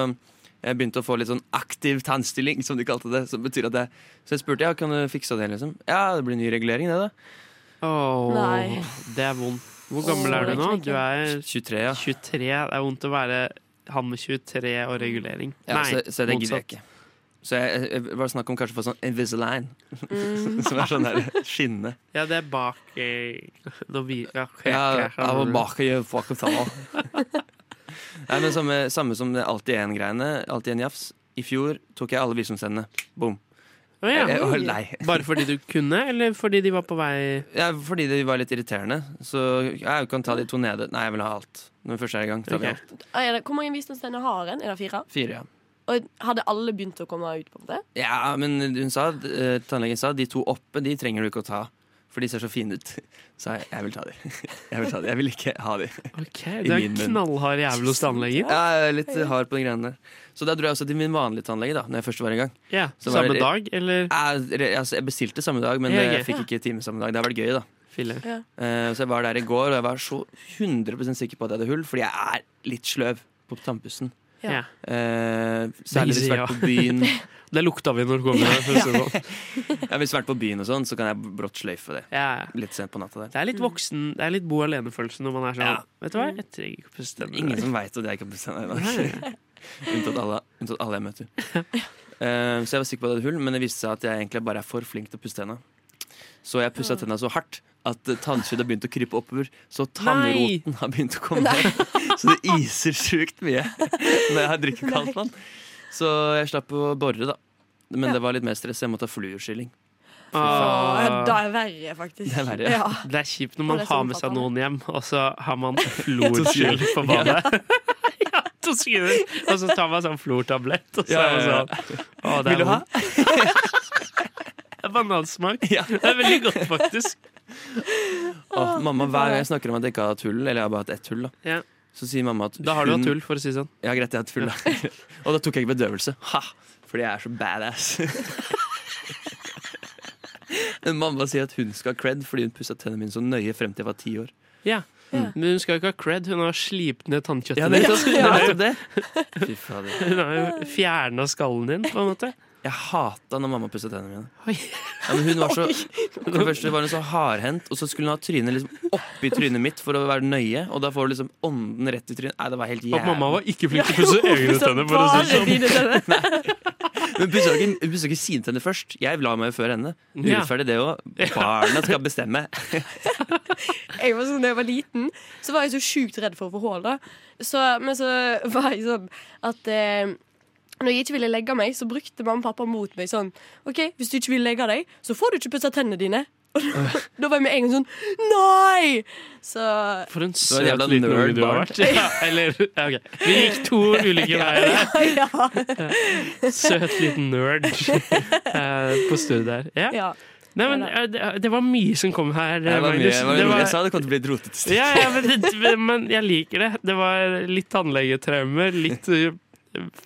jeg begynte å få litt sånn aktiv tannstilling, som de kalte det. Som betyr at jeg, så jeg spurte ja, kan du fikse det. liksom Ja, det blir ny regulering, det, da. Åh, Nei. det er vondt. Hvor gammel er du nå? Du er 23, ja. 23. Det er vondt å være han med 23 og regulering. ja så, så det gidder jeg motsatt. ikke. Så jeg, jeg, var snakk om kanskje å få sånn Invisalign. som er sånn der skinne. Ja, det er bak da vi, ja, Ja, bak i bakhotellet. Nei, men samme, samme som det alltid én-greiene. Alltid en jafs. I fjor tok jeg alle visdomstennene. Boom. Å ja. Jeg var lei. Bare fordi du kunne, eller fordi de var på vei Ja, fordi de var litt irriterende. Så jeg kan ta de to nede. Nei, jeg vil ha alt. Når vi først er i gang, tar vi alt. Ah, er det, hvor mange visdomstenner har en? Er det fire? Fire, ja. Og hadde alle begynt å komme ut? på det? Ja, men hun sa, eh, tannlegen sa de to oppe de trenger du ikke å ta. For de ser så fine ut. Så jeg, jeg vil ta de. Jeg vil ta de. Jeg vil ikke ha de. Ok, Du er knallhard jævel hos tannlegen. Ja, jeg er litt hard på de greiene der. Så da dro jeg også til min vanlige tannlege da Når jeg først var i gang. Ja, Så var Samme det- dag, eller? Jeg, altså, jeg bestilte samme dag, men jeg fikk ikke time samme dag. Det har vært gøy, da. Ja. Eh, så jeg var der i går, og jeg var så 100% sikker på at jeg hadde hull, fordi jeg er litt sløv på tannpussen. Ja. Eh, særlig hvis vi har vært på byen. Det lukta vi når du kom. Ja, hvis vi har vært på byen og sånn, så kan jeg brått sløyfe det. Ja, ja. Litt sent på natta der. Det er litt voksen, det er litt bo alene-følelse når man er sånn Ja. Vet du hva, jeg trenger ikke å bestemme. Ingen som veit at jeg ikke har bestemt meg i dag. Unntatt alle, unntatt alle jeg møter. Uh, så jeg var sikker på at det hadde hull, men det viste seg at jeg egentlig bare er for flink til å pusse tenna. Så jeg pussa tenna så hardt at tannkjøttet har begynt å krype oppover. Så tannroten har begynt å komme ned. Så det iser sjukt mye når jeg drikker kaldt vann. Så jeg slapp å bore, da. Men det var litt mer stress. Jeg måtte ha fluorskylling. Ah, det er verre, faktisk. Det er verre, ja. Det er kjipt når man det har med seg noen hjem, og så har man florskyld på badet. ja, to sekunder. Og så tar man sånn flortablett, og så Ja, er man ja, ja. sånn Å, det Vil er du ha? Det banansmak. Det er veldig godt, faktisk. Åh, mamma, Hver gang jeg snakker om at jeg ikke har hatt hull, eller jeg har bare hatt ett hull, da, Ja. så sier mamma at Da har du hatt hull, for å si det sånn. Ja, greit, jeg har hatt tull, da. Og da tok jeg ikke bedøvelse. Ha! Fordi jeg er så badass. Men mamma sier at hun skal ha cred fordi hun pussa tennene mine så nøye frem til jeg var ti år. Ja. Men hun skal ikke ha cred, hun har slipt ned tannkjøttet Ja, nettopp, ditt. Ja, ja. Fy fader. Hun har jo fjerna skallen din, på en måte. Jeg hata når mamma pusset tennene mine. Ja, men hun var så, for det første var hun så hardhendt, og så skulle hun ha trynet liksom oppi trynet mitt for å være nøye, og da får du liksom ånden rett i trynet. Nei, det var helt Og jævlig. mamma var ikke flink til å pusse egne tenner, for å si det sånn. Hun pussa ikke, ikke sine tenner først. Jeg la meg jo før henne. Urettferdig, det òg. Barna skal bestemme. Jeg var sånn, da jeg var liten, så var jeg så sjukt redd for å få hull. da. Så, Men så var jeg sånn at eh, når jeg ikke ville legge meg, så brukte mamma og pappa mot meg sånn OK, hvis du ikke vil legge deg, så får du ikke pussa tennene dine. Og da, da var jeg med en gang sånn Nei! Så For en søt jævla liten nerd du har vært. Ja, eller, ja, ok. Vi gikk to ulike veier der. ja, ja. Søt liten nerd eh, på studiet der. Ja. ja. Nei, men eh, det, var mye som kom her, Det var mye, det var Det var- jeg sa det kom til å bli et rotete sted. ja, ja, men, men jeg liker det. Det var litt tannlegetraumer, litt uh,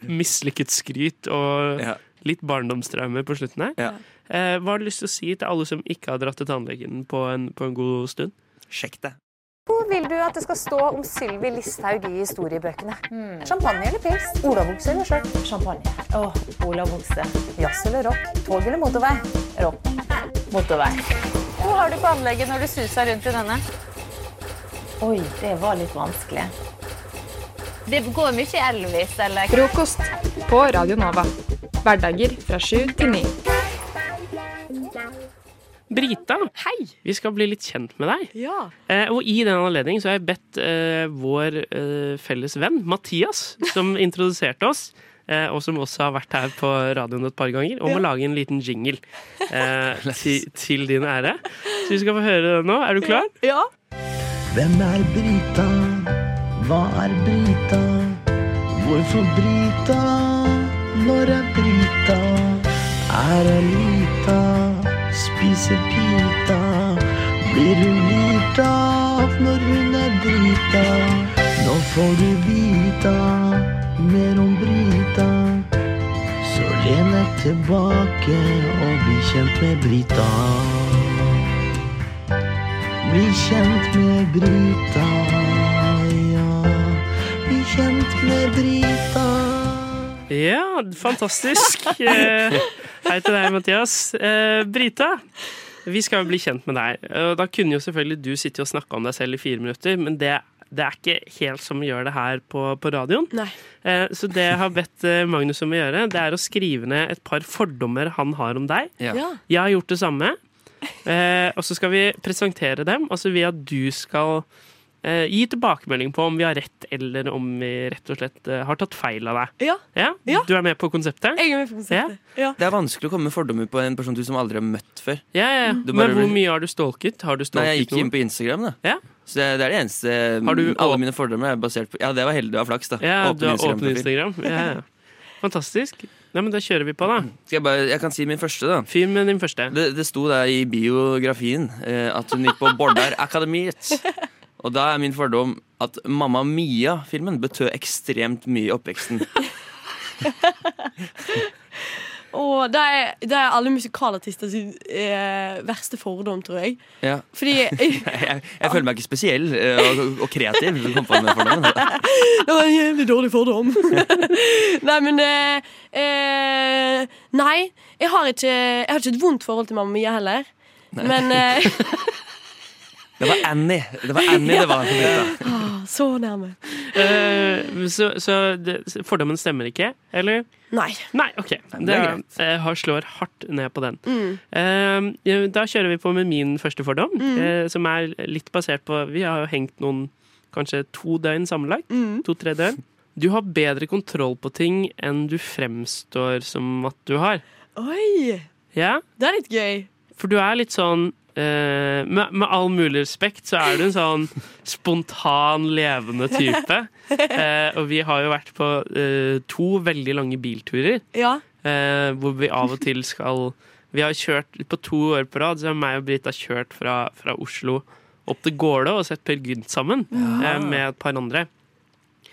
mislykket skryt og Ja. litt barndomstraumer på slutten her. Ja. Eh, hva har du lyst til å si til alle som ikke har dratt til tannlegen på en, på en god stund? Sjekk det. Hvor vil du at det skal stå om Sylvi Listhaug i historiebøkene? Champagne eller pils? Olabukse eller skjørt? Champagne. Åh, olabukse. Jazz eller rock? Tog eller motorvei? Rock. Motorvei. Hvor har du på anlegget når du suser rundt i denne? Oi, det var litt vanskelig. Det går mye Elvis, eller? Frokost på Radio Nova. Hverdager fra sju til ni. Brita, Hei. vi skal bli litt kjent med deg. Ja. Eh, og i den anledning så har jeg bedt eh, vår eh, felles venn Mathias, som introduserte oss, eh, og som også har vært her på radioen et par ganger, om å lage en liten jingle eh, til, til din ære. Så vi skal få høre det nå. Er du klar? Ja. Hvem er Brita? Hva er Brita? Hvorfor Brita? Når er Brita? Er hun lita? Spiser pita? Blir hun lita når hun er drita? Nå får du vita mer om Brita. Så len deg tilbake og bli kjent med Brita. Bli kjent med Brita, med Brita. Ja, fantastisk. Eh, Hei til deg, Mathias. Eh, Brita, vi skal jo bli kjent med deg. Da kunne jo selvfølgelig du sitte og snakke om deg selv i fire minutter, men det, det er ikke helt som vi gjør det her på, på radioen. Eh, så det jeg har bedt eh, Magnus om å gjøre, det er å skrive ned et par fordommer han har om deg. Ja. Ja. Jeg har gjort det samme. Eh, og så skal vi presentere dem, altså ved at du skal eh, gi tilbakemelding på om vi har rett, eller om vi rett og slett eh, har tatt feil av deg. Ja. Du er med på konseptet? Jeg er med på konseptet. Ja. Det er vanskelig å komme med fordommer på en person du som aldri har møtt før. Ja, ja, ja. Du Men bare- hvor mye har du stalket? Har du Nei, jeg gikk inn på Instagram, da. Ja. Så det, det er det eneste Har du Alle mine fordommer er basert på Ja, det var heldig og flaks, da. Ja, du har åpen Instagram-profil. Instagram. Ja, ja. Fantastisk. Nei, men Da kjører vi på, da. Skal jeg, bare, jeg kan si min første, da. Fyr med din første. Det, det sto der i biografien eh, at hun gikk på Bordar Akademiet. Og da er min fordom at Mamma Mia-filmen betød ekstremt mye i oppveksten. Og det er, det er alle musikalartister sin eh, verste fordom, tror jeg. Ja. Fordi Jeg, jeg, jeg føler meg ikke spesiell eh, og, og kreativ. kom på den fordommen. Det var en jævlig dårlig fordom. nei, men eh, eh, Nei, jeg har, ikke, jeg har ikke et vondt forhold til Mamma Mia heller. Nei. Men eh, Det var Annie. Det var Annie det var. ah, Så nærme. Uh, så så det, fordommen stemmer ikke, eller? Nei. Nei, OK. det Det er jeg har slår hardt ned på den. Mm. Uh, ja, da kjører vi på med min første fordom, Mm. uh, som er litt basert på Vi har jo hengt noen kanskje to døgn sammenlagt. Mm. To-tre døgn. Du har bedre kontroll på ting enn du fremstår som at du har. Oi! Ja? Det er litt gøy. For du er litt sånn eh, med, med all mulig respekt så er du en sånn spontan, levende type. Uh, og vi har jo vært på uh, to veldig lange bilturer. Ja. Hvor vi av og til skal Vi har kjørt på to år på rad, så har meg og Britt har kjørt fra, fra Oslo opp til Gålå og sett Per Gynt sammen Ja. med et par andre.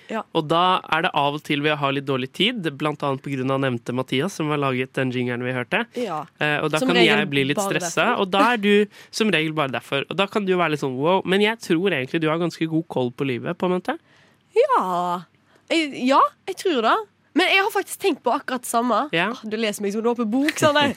Ja. Og da er det av og til vi har litt dårlig tid, annet pga. nevnte Mathias, som har laget den jingeren vi hørte. Ja. Eh, og da Som kan jeg bli litt stressa, og da er du som regel bare derfor. Og da kan du jo være litt sånn wow. Men jeg tror egentlig du har ganske god koll på livet, på en måte. Ja. Ja, jeg tror det. Men jeg har faktisk tenkt på akkurat det samme. Ja. Ah, Du leser meg som en åpen bok, sånn.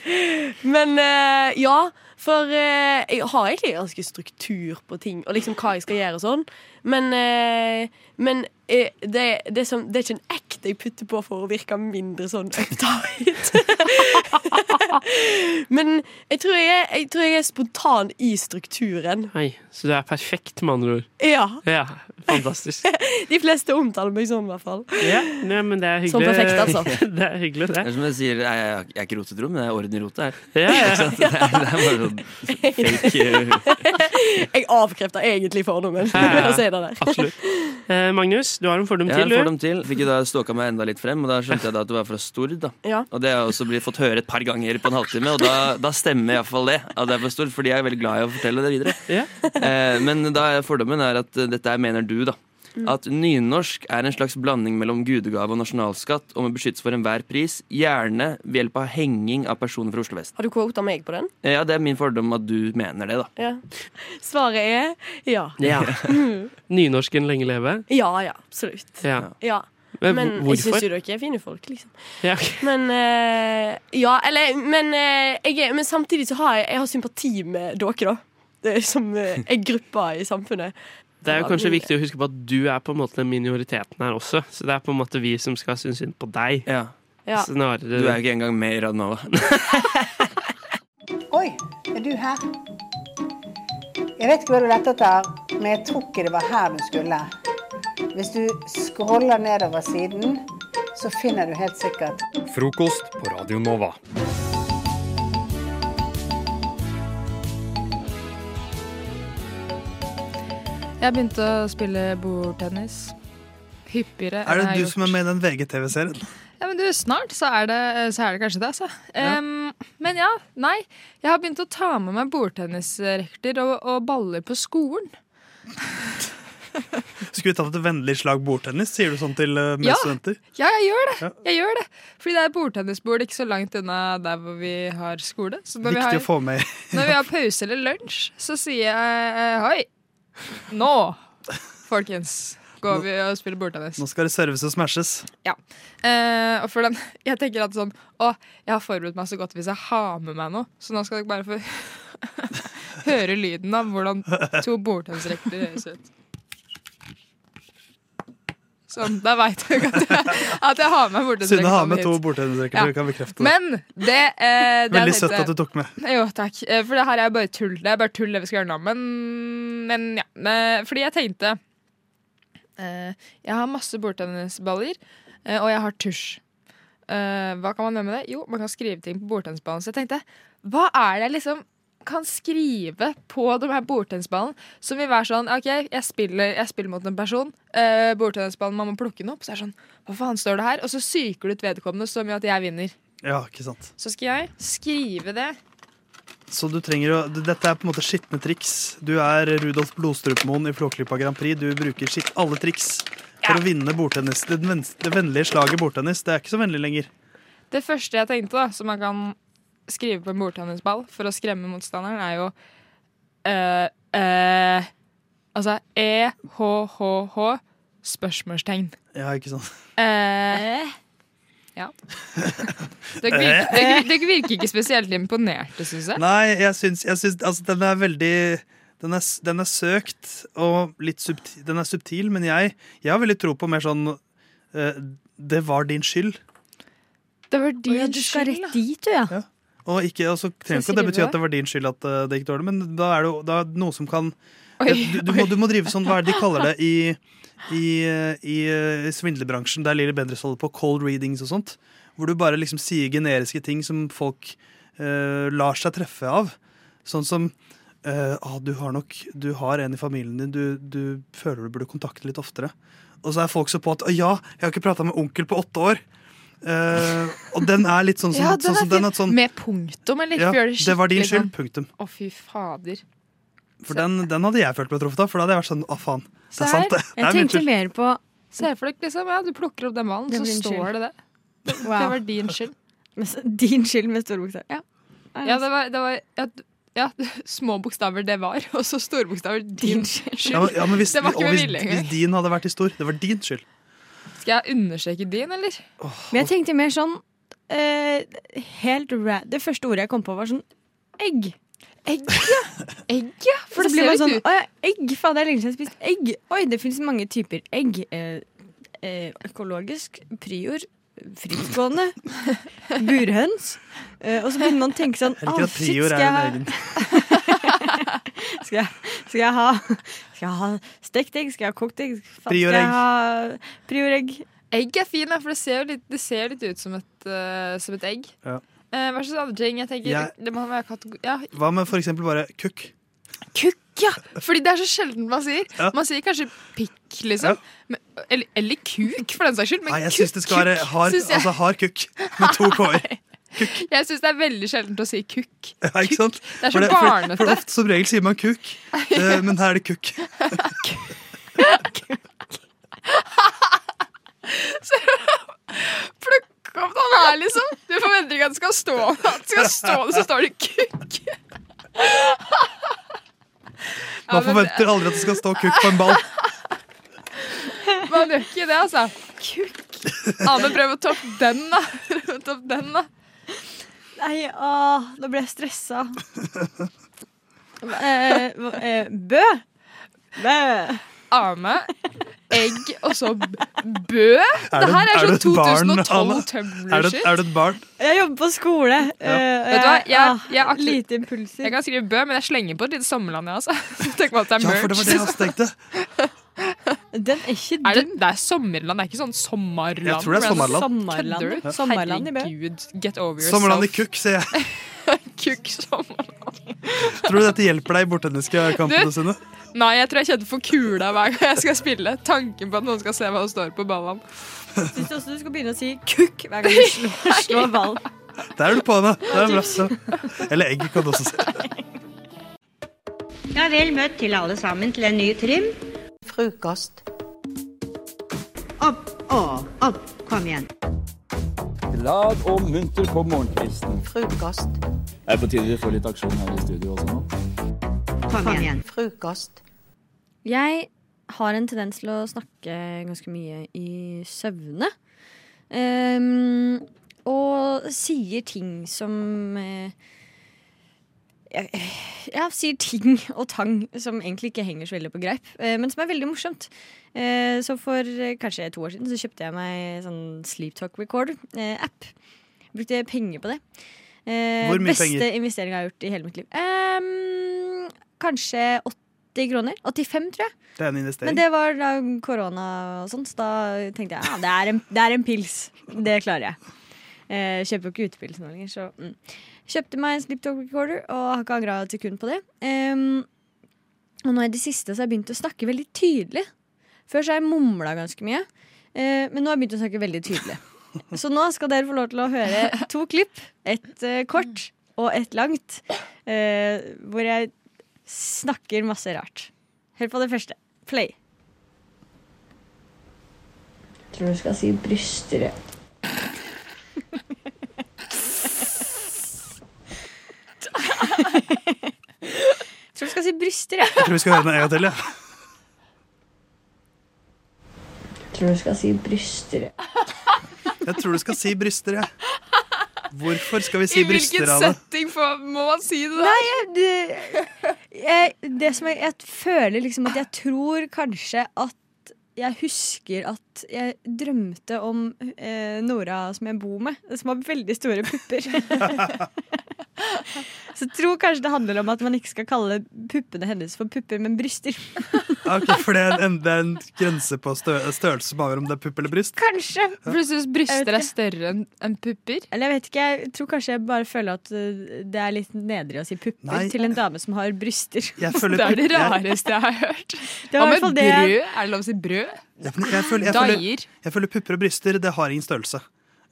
Men uh, ja, for uh, jeg har egentlig ganske struktur på ting, og liksom hva jeg skal gjøre og sånn. Men, uh, men det, det, som, det er ikke en act jeg putter på for å virke mindre sånn uptight. men jeg tror jeg, er, jeg tror jeg er spontan i strukturen. Hei, så du er perfekt, med andre ord. Ja. Ja, fantastisk. De fleste omtaler meg sånn, i hvert fall. Ja, nei, men det er hyggelig. Sånn perfekt, altså. det er hyggelig, det. Det er som jeg sier, jeg, jeg, er ikke rotetro, men det er orden i rotet her. Ja, ja. Det, er, det er bare sånn fake eh, Jeg avkrefter egentlig fordommen. Ja, ja. Absolutt. Eh, Magnus, du har en fordom til, du. Jeg har en fordom til. Fikk jo da ståka meg enda litt frem, og da skjønte jeg da at du var fra Stord. da Ja. Og det har jeg også blitt fått høre et par ganger på en halvtime, og da, da stemmer iallfall det. At det er fra Stord, fordi jeg er veldig glad i å fortelle det videre. Ja. Eh, men da er fordommen er at dette er mener du, da. Mm. At nynorsk er en slags blanding mellom gudegave og nasjonalskatt, og må beskyttes for enhver pris, gjerne ved hjelp av henging av personer fra Oslo vest. Har du quota meg på den? Ja, det er min fordom at du mener det, da. Ja. Svaret er ja. Ja. Nynorsken lenge leve. Ja, ja, absolutt. Ja. Ja. Men Men jeg syns jo dere er fine folk, liksom. Ja. Men eh, Ja, eller Men, eh, jeg, men samtidig så har jeg, jeg har sympati med dere, da. som er eh, ei gruppe i samfunnet. Det er jo kanskje viktig å huske på at du er på en måte den minoriteten her også. Så det er på en måte vi som skal synes synd på deg. Ja. Ja. Snarere Du er jo ikke engang med i Radnova. Oi, er du her? Jeg vet ikke hva du lette etter, men jeg tror ikke det var her du skulle. Hvis du scroller nedover siden, så finner du helt sikkert Frokost på Radio Nova. Jeg begynte å spille bordtennis. Hyppigere Er det du gjort. som er med i den VGTV-serien? Ja, men du, Snart så er det, så er det kanskje det, altså. Em, men ja, nei. Jeg har begynt å ta med meg bordtennisrekter og, og baller på skolen. Skulle vi tatt et vennlig slag bordtennis? Sier du sånn til uh, Ja. studenter? Ja, jeg gjør det. Jeg gjør det. Fordi det er bordtennisbord ikke så langt unna der hvor vi har skole. Så når vi Viktig har, å få med. når vi har pause eller lunsj, så sier jeg eh, hoi. Nå, folkens, går vi og spiller bordtennis. Nå skal det serves og smashes. Ja. Eh, og for den, jeg tenker at sånn Å, jeg har forberedt meg så godt hvis jeg har med meg noe. Så nå skal dere bare få høre lyden av hvordan to bordtennisrekter høres ut. Sånn, da veit dere at jeg, at jeg har med bordtennisracket. Synne har med to hit. bordtennisraketter, vi kan bekrefte det. Men det, eh, det Veldig søtt at du tok med. Jo, takk. Eh, For det her er bare tull. Det er bare tull det vi skal gjøre nå. Men, men ja. Eh, Fordi jeg tenkte eh, Jeg har masse bordtennisballer, eh, og jeg har tusj. Eh, hva kan man gjøre med det? Jo, man kan skrive ting på bordtennisballen. Så jeg tenkte, hva er det liksom kan skrive på de her bordtennisballene som vil være sånn OK, jeg spiller, jeg spiller mot en person. Uh, bordtennisballen, man må plukke den opp. Så er det sånn Hva faen står det her? Og så psyker du ut vedkommende så mye at jeg vinner. Ja, ikke sant. Så skal jeg skrive det. Så du trenger å Dette er på en måte skitne triks. Du er Rudolf Blodstrupmoen i Flåklypa Grand Prix. Du bruker skitt, alle triks for å vinne bordtennis. Det, det vennlige slaget bordtennis. Det er ikke så vennlig lenger. Det første jeg tenkte, da, som man kan skrive på en bordtennisball for å skremme motstanderen, er jo uh, uh, Altså E-H-H-H spørsmålstegn. Ja, ikke sant. Uh, ja. Dere virker, dere, dere virker ikke spesielt imponerte, syns jeg. Nei, jeg syns, jeg syns altså, den er veldig den er, den er søkt og litt subtil, den er subtil, men jeg, jeg har veldig tro på mer sånn eh, Det var din skyld. Det var din ja, du skal skyld, rett dit, du, ja. Og ikke, altså, trenger ikke det betyr bety at det var din skyld at eh, det gikk dårlig, men da er det da er det noe som kan Oi, du, du, må, du må drive sånn, hva er det de kaller det i, i, eh, i eh, svindlerbransjen, der Lilly Bendriss holder på, cold readings og sånt, hvor du bare liksom sier generiske ting som folk uh, lar seg treffe av. Sånn som uh, ah, du har nok Du har en i familien din du, du føler du burde kontakte litt oftere. Og så er folk så på at «Å ja, jeg har ikke prata med onkel på åtte år. Eh, og den er litt sånn som, Ja, sånn, den er sånn, Med punktum, eller? Ja, det, det var din skyld. sånn. Punktum. Å, fy fader. For den, den hadde jeg følt meg truffet av. For da hadde jeg vært sånn Å, faen. Det er sant, det. det er min skyld. mer på Se for deg liksom, ja, du plukker opp den ballen, så står skyld. det det. Det, Wow. det var din skyld. Din skyld med store bokstaver. Ja. Ja, det var, det var ja, ja, små bokstaver det var, og så store bokstaver din skyld. Ja, men, ja, men hvis, det var ikke med vilje hvis din hadde vært i stor, det var din skyld. Skal jeg understreke din, eller? Men jeg tenkte mer sånn eh, Helt ra Det første ordet jeg kom på, var sånn egg. Egg, ja. Egg, ja. For det blir litt sånn ut Å ja, egg. Faen, det er lenge siden jeg har spist egg. Oi, det fins mange typer egg. Eh, eh, økologisk, prior, frittgående, burhøns. Eh, og så begynner man å tenke sånn Jeg liker «Å, at shit, prior skal er en jeg skal, jeg, skal jeg ha Skal jeg ha stekt egg? Skal jeg ha kokt egg? Prior egg. Prior egg. Egg er fin, for det ser jo litt, det ser litt ut som et, uh, som et egg. Ja. Eh, hva slags andre ting? Jeg tenker, Jeg- Det må være kategori... Ja, Hva med for eksempel bare kukk? kukk, ja! Fordi det er så sjelden man sier. Ja. Man sier kanskje pikk, liksom. Men, eller, eller kuk, for den saks skyld. Men Nei, jeg syns det skal være hard, jeg- altså hard kukk med to k-er. Jeg syns det er veldig sjeldent å si kukk. Ja, ikke sant? Det er så For for, barnete. for ofte som regel sier man kukk, uh, men her er det kukk. Plukk opp den her, liksom. Du forventer ikke at det skal stå At det skal stå det, så står det kukk. Man ja, forventer aldri at det skal stå kukk på en ball. Man gjør ikke det, altså. Kukk. Ja, men prøv å toppe den, da. Prøv å toppe den, da. Nei, åh, nå ble jeg stressa. eh, eh, bø? Bø. Ame, egg og så bø. Er det her er, er sånn 2012 Anna? Er du, Tumblr-shit. er du et barn? Jeg jobber på skole. Eh, Vet du hva? Jeg, jeg, akkurat- lite impulser. jeg kan skrive bø, men jeg slenger på et lite sommerland, jeg, altså. Tenk meg at det er Ja, merch. for det var det jeg også tenkte. Den er ikke Er det, det er sommerland, det er ikke sånn sommerland. Jeg tror det er sommerland. Sommerland. Kødder du? Sommerland i Bø. Herregud, get over yourself. Sommerland i kukk, sier jeg. Kukk sommerland. Tror du dette hjelper deg i bordtenniskampene Du- sine? Nei, jeg tror jeg kjenner for kula hver gang jeg skal spille. Tanken på at noen skal se hva det står på ballen. Syns du også du skal begynne å si kukk hver gang du slår, slår ballen? Der er du på henne. Det er bra. så. Eller egg kan du også si. Ja, vel møtt til alle sammen til en ny trim. Frokost. Opp og opp. Kom igjen. Glad og munter på morgenkvisten. Frokost. Det er på tide vi får litt aksjon her i studio også nå. Kom igjen. Frokost. Jeg har en tendens til å snakke ganske mye i søvne. Um, og sier ting som eh, jeg, jeg sier ting og tang som egentlig ikke henger så veldig på greip, eh, men som er veldig morsomt. Eh, så for eh, kanskje to år siden så kjøpte jeg meg sånn Sleep Talk Record-app. Brukte penger på det. Hvor mye beste penger? investering jeg har gjort i hele mitt liv. Um, kanskje 80 kroner. 85, tror jeg. Det er en investering. Men det var da korona og sånn, så da tenkte jeg ja, det er en, det er en pils. Det klarer jeg. Uh, kjøper jo ikke utepils nå lenger, så mm. Kjøpte meg en sliptalk Talk Recorder og har ikke angra et sekund på det. Um, og nå i det siste så har jeg begynt å snakke veldig tydelig. Før så har jeg mumla ganske mye, uh, men nå har jeg begynt å snakke veldig tydelig. Så nå skal dere få lov til å høre to klipp. Et uh, kort og et langt. Uh, hvor jeg snakker masse rart. Hør på det første. Play. Jeg Tror du skal si bryster. Tror du skal si bryster, jeg. Jeg tror vi skal høre den en gang til. Ja. Tror du skal si bryster. Jeg tror du skal si bryster, jeg. Hvorfor skal vi si I bryster hvilken av det? setting for, må man si det? der? Nei, jeg, det, jeg, det som jeg, jeg føler liksom at jeg tror kanskje at jeg husker at jeg drømte om eh, Nora som jeg bor med, som har veldig store pupper. Så tro tror kanskje det handler om at man ikke skal kalle puppene hennes for pupper, men bryster. Ok, For det er en, det er en grense på stø størrelse som avgjør om det er pupp eller bryst? Kanskje. For du syns bryster er større enn en pupper? Eller jeg vet ikke, jeg tror kanskje jeg bare føler at uh, det er litt nedrig å si pupper Nei. til en dame som har bryster. Jeg føler Det er det rareste jeg har hørt. Det var Hva med fall det- brød? Er det lov å si brød? Jeg, jeg, føler, jeg, føler, jeg føler pupper og bryster, det har ingen størrelse.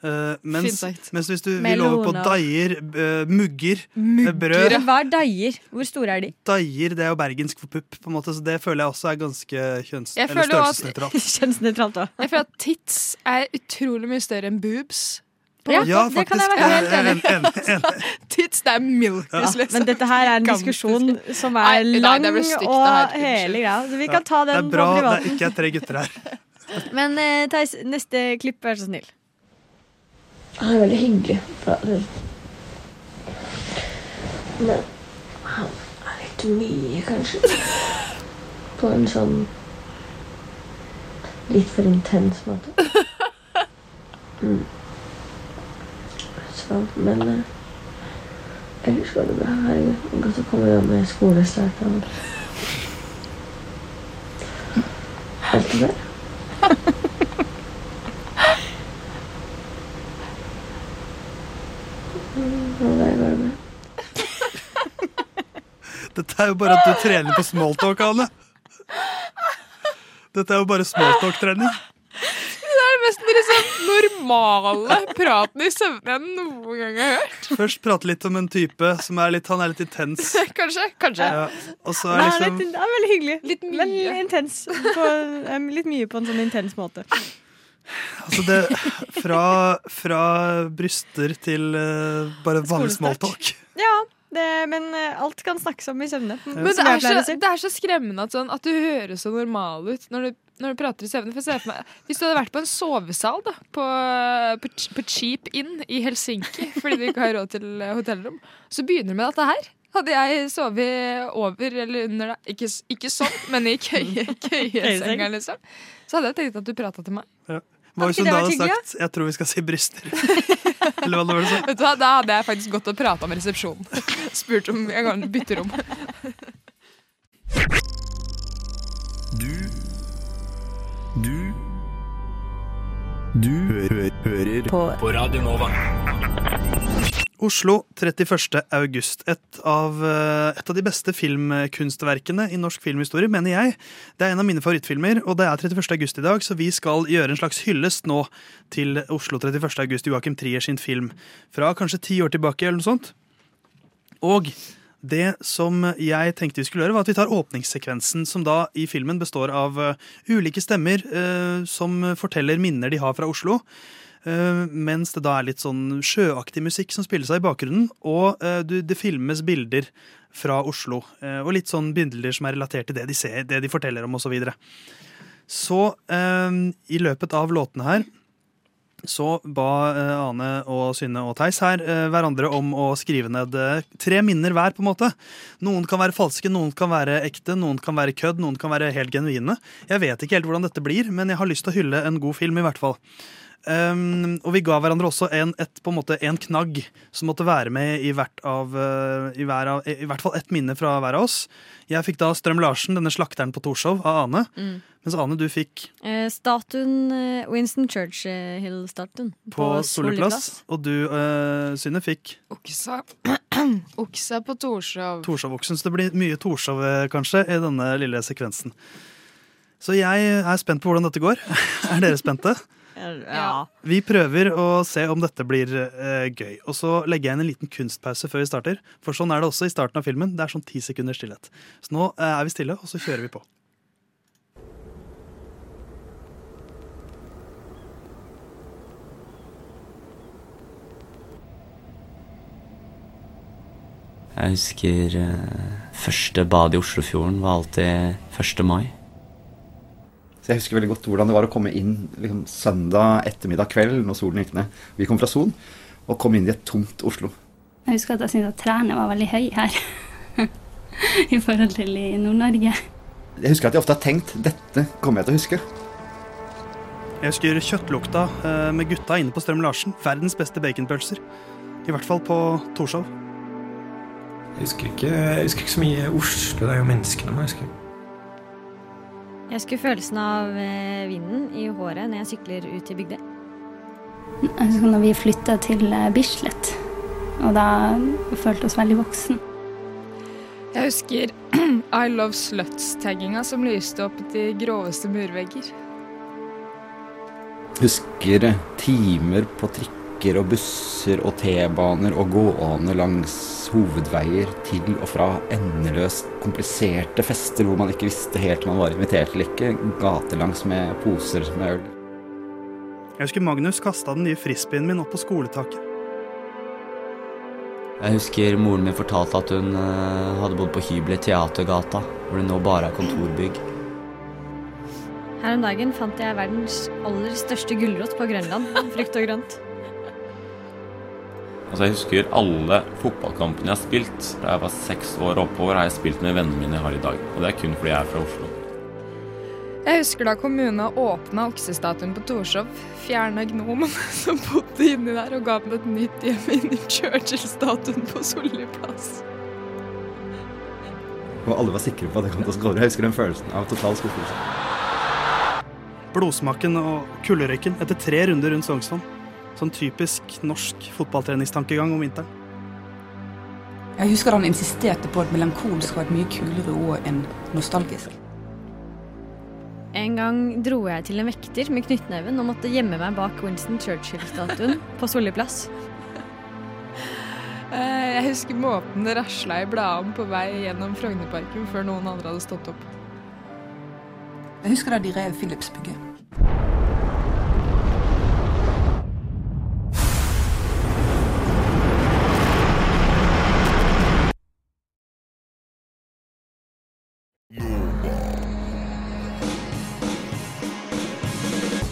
Eh, mens, mens hvis du vil over på deier, uh, mugger, mugger, eh, brød Hva er deier? Hvor store er de? Deier det er jo bergensk for pupp, på en måte, så det føler jeg også er ganske kjønns... Jeg Eller størrelsesnøytralt. Kjønnsnøytralt også. Jeg føler at tits er utrolig mye større enn boobs. På Ja. Ja, det kan jeg være helt enig i. en- en- en- Tits, det er milk liksom. Men dette her er en diskusjon som er lang og. Hele greia. Så vi kan ta den på privaten. Det er bra det er ikke er tre gutter her. Men Theis, neste klipp, vær så snill. Han er veldig hyggelig. Men han er litt mye, kanskje. På en sånn litt for intens måte. Mm. Så, men eh, ellers går det bra. Herregud, godt å komme i gang med skolestart alt det der. Mm, og der går det bra. Dette er jo bare at du trener på smalltalk, Ane. Dette er jo bare smalltalk-trening. Det er mest liksom normale praten i søvne jeg noen gang har hørt. Først prate litt om en type som er litt Han er litt intens. Kanskje. kanskje. Ja, og så er liksom det er veldig hyggelig. Litt mye. Men intens. På, um, litt mye på en sånn intens måte. Altså det, fra, fra bryster til uh, bare vanlig smalltalk. Ja, det, men eh, alt kan snakkes om i søvne. Men det er, så, det er så skremmende at, sånn, at du høres så normal ut når du, når du prater i søvne. Hvis du hadde vært på en sovesal da, på, på, på Cheap Inn i Helsinki fordi du ikke har råd til eh, hotellrom, så begynner du med dette her. Hadde jeg sovet over eller under deg, ikke, ikke sånn, men i køye, køyesenga, liksom, så hadde jeg tenkt at du prata til meg. Ja. Hva hvis hun da hadde sagt 'jeg tror vi skal si bryster'? Eller hva det var det så Vet du hva, Da hadde jeg faktisk gått og prata med resepsjonen. Spurt om jeg kan bytte rom. Du Du Du hø hører på. på Radio Nova. Oslo 31. august. Et av, eh, et av de beste filmkunstverkene i norsk filmhistorie, mener jeg. Det er en av mine favorittfilmer, og det er 31. august i dag, så vi skal gjøre en slags hyllest nå til Oslo 31. august, Joakim Trier sin film. Fra kanskje ti år tilbake, eller noe sånt. Og det som jeg tenkte vi skulle gjøre, var at vi tar åpningssekvensen, som da i filmen består av eh, ulike stemmer eh, som forteller minner de har fra Oslo. Eh, mens det da er litt sånn sjøaktig musikk som spiller seg i bakgrunnen. Og eh, det filmes bilder fra Oslo. eh, og litt sånn bilder som er relatert til det de ser, det de forteller om osv. Så, videre. så i løpet av låtene her så ba Ane og Synne og Theis her hverandre om å skrive ned tre minner hver. på en måte. Noen kan være falske, noen kan være ekte, noen kan være kødd, noen kan være helt genuine. Jeg vet ikke helt hvordan dette blir, men jeg har lyst til å hylle en god film, i hvert fall. Um, og vi ga hverandre også en, et, på en, måte, en knagg som måtte være med i hvert, av, uh, i, hver av, i hvert fall ett minne fra hver av oss. Jeg fikk da Strøm-Larsen, denne slakteren på Torshov, av Ane. Mm. Mens Ane, du fikk Eh, statuen eh, Winston Churchill-statuen på, Solli plass. Og du, uh, Synne, fikk Oksa. Oksa på Torshov. Torshov-oksen. Så det blir mye Torshov, eh, kanskje, i denne lille sekvensen. Så jeg er spent på hvordan dette går. er dere spente? Ja. Vi prøver å se om dette blir eh, gøy. Og så legger jeg inn en liten kunstpause før vi starter. For sånn er det også i starten av filmen. Det er sånn ti sekunders stillhet. Så nå eh, er vi stille, og så kjører vi på. Jeg husker eh, første bad i Oslofjorden var alltid 1. mai. Så Jeg husker veldig godt hvordan det var å komme inn liksom, søndag ettermiddag kveld når solen gikk ned. Vi kom fra Son og kom inn i et tomt Oslo. Jeg husker at jeg syntes at trærne var veldig høye her. I forhold til i Nord-Norge. Jeg husker at jeg ofte har tenkt dette kommer jeg til å huske. Jeg husker kjøttlukta eh, med gutta inne på Strøm-Larsen. Verdens beste baconpølser. I hvert fall på Torshov. Jeg husker ikke, jeg husker ikke så mye Oslo. Det er jo menneskene man husker. Jeg husker følelsen av eh, vinden i håret når jeg sykler ut til Bygdøy. Jeg husker når vi flytta til eh, Bislett, og da følte oss veldig voksen. Jeg husker I Love Sluts-tagginga som lyste opp de groveste murvegger. Husker timer på trikker og busser og T-baner og gående langs hovedveier til og fra endeløst kompliserte fester hvor man ikke visste helt om man var invitert eller ikke. Gatelangs med poser med øl. Jeg husker Magnus kasta den nye frisbeen min opp på skoletaket. Jeg husker moren min fortalte at hun eh, hadde bodd på hybel i Teatergata, hvor det nå bare er kontorbygg. Her om dagen fant jeg verdens aller største gulrot på Grønland. Frukt og grønt. Altså Jeg husker alle fotballkampene jeg har spilt. Da jeg var seks år oppover, har jeg spilt med vennene mine jeg har i dag. Og det er kun fordi jeg er fra Oslo. Jeg husker da kommunen åpna oksestatuen på Torshov, fjerna gnomen som bodde inni der, og ga den et nytt hjem inni Churchill-statuen på Solli plass. Og alle var sikre på at det kom til å skåre. Jeg husker den følelsen av total skuffelse. Blodsmaken og kulderøyken etter tre runder rundt Sognsvann. Sånn typisk norsk fotballtreningstankegang om vinteren. Jeg husker han insisterte på at melankolsk var et mye kulere ord enn nostalgisk. En gang dro jeg til en vekter med knyttneven og måtte gjemme meg bak Winston Churchill-statuen på Solli plass. Eh, Jeg husker måten det rasla i bladene på vei gjennom Frognerparken før noen andre hadde stått opp. Jeg husker da de rev Philipsbygget.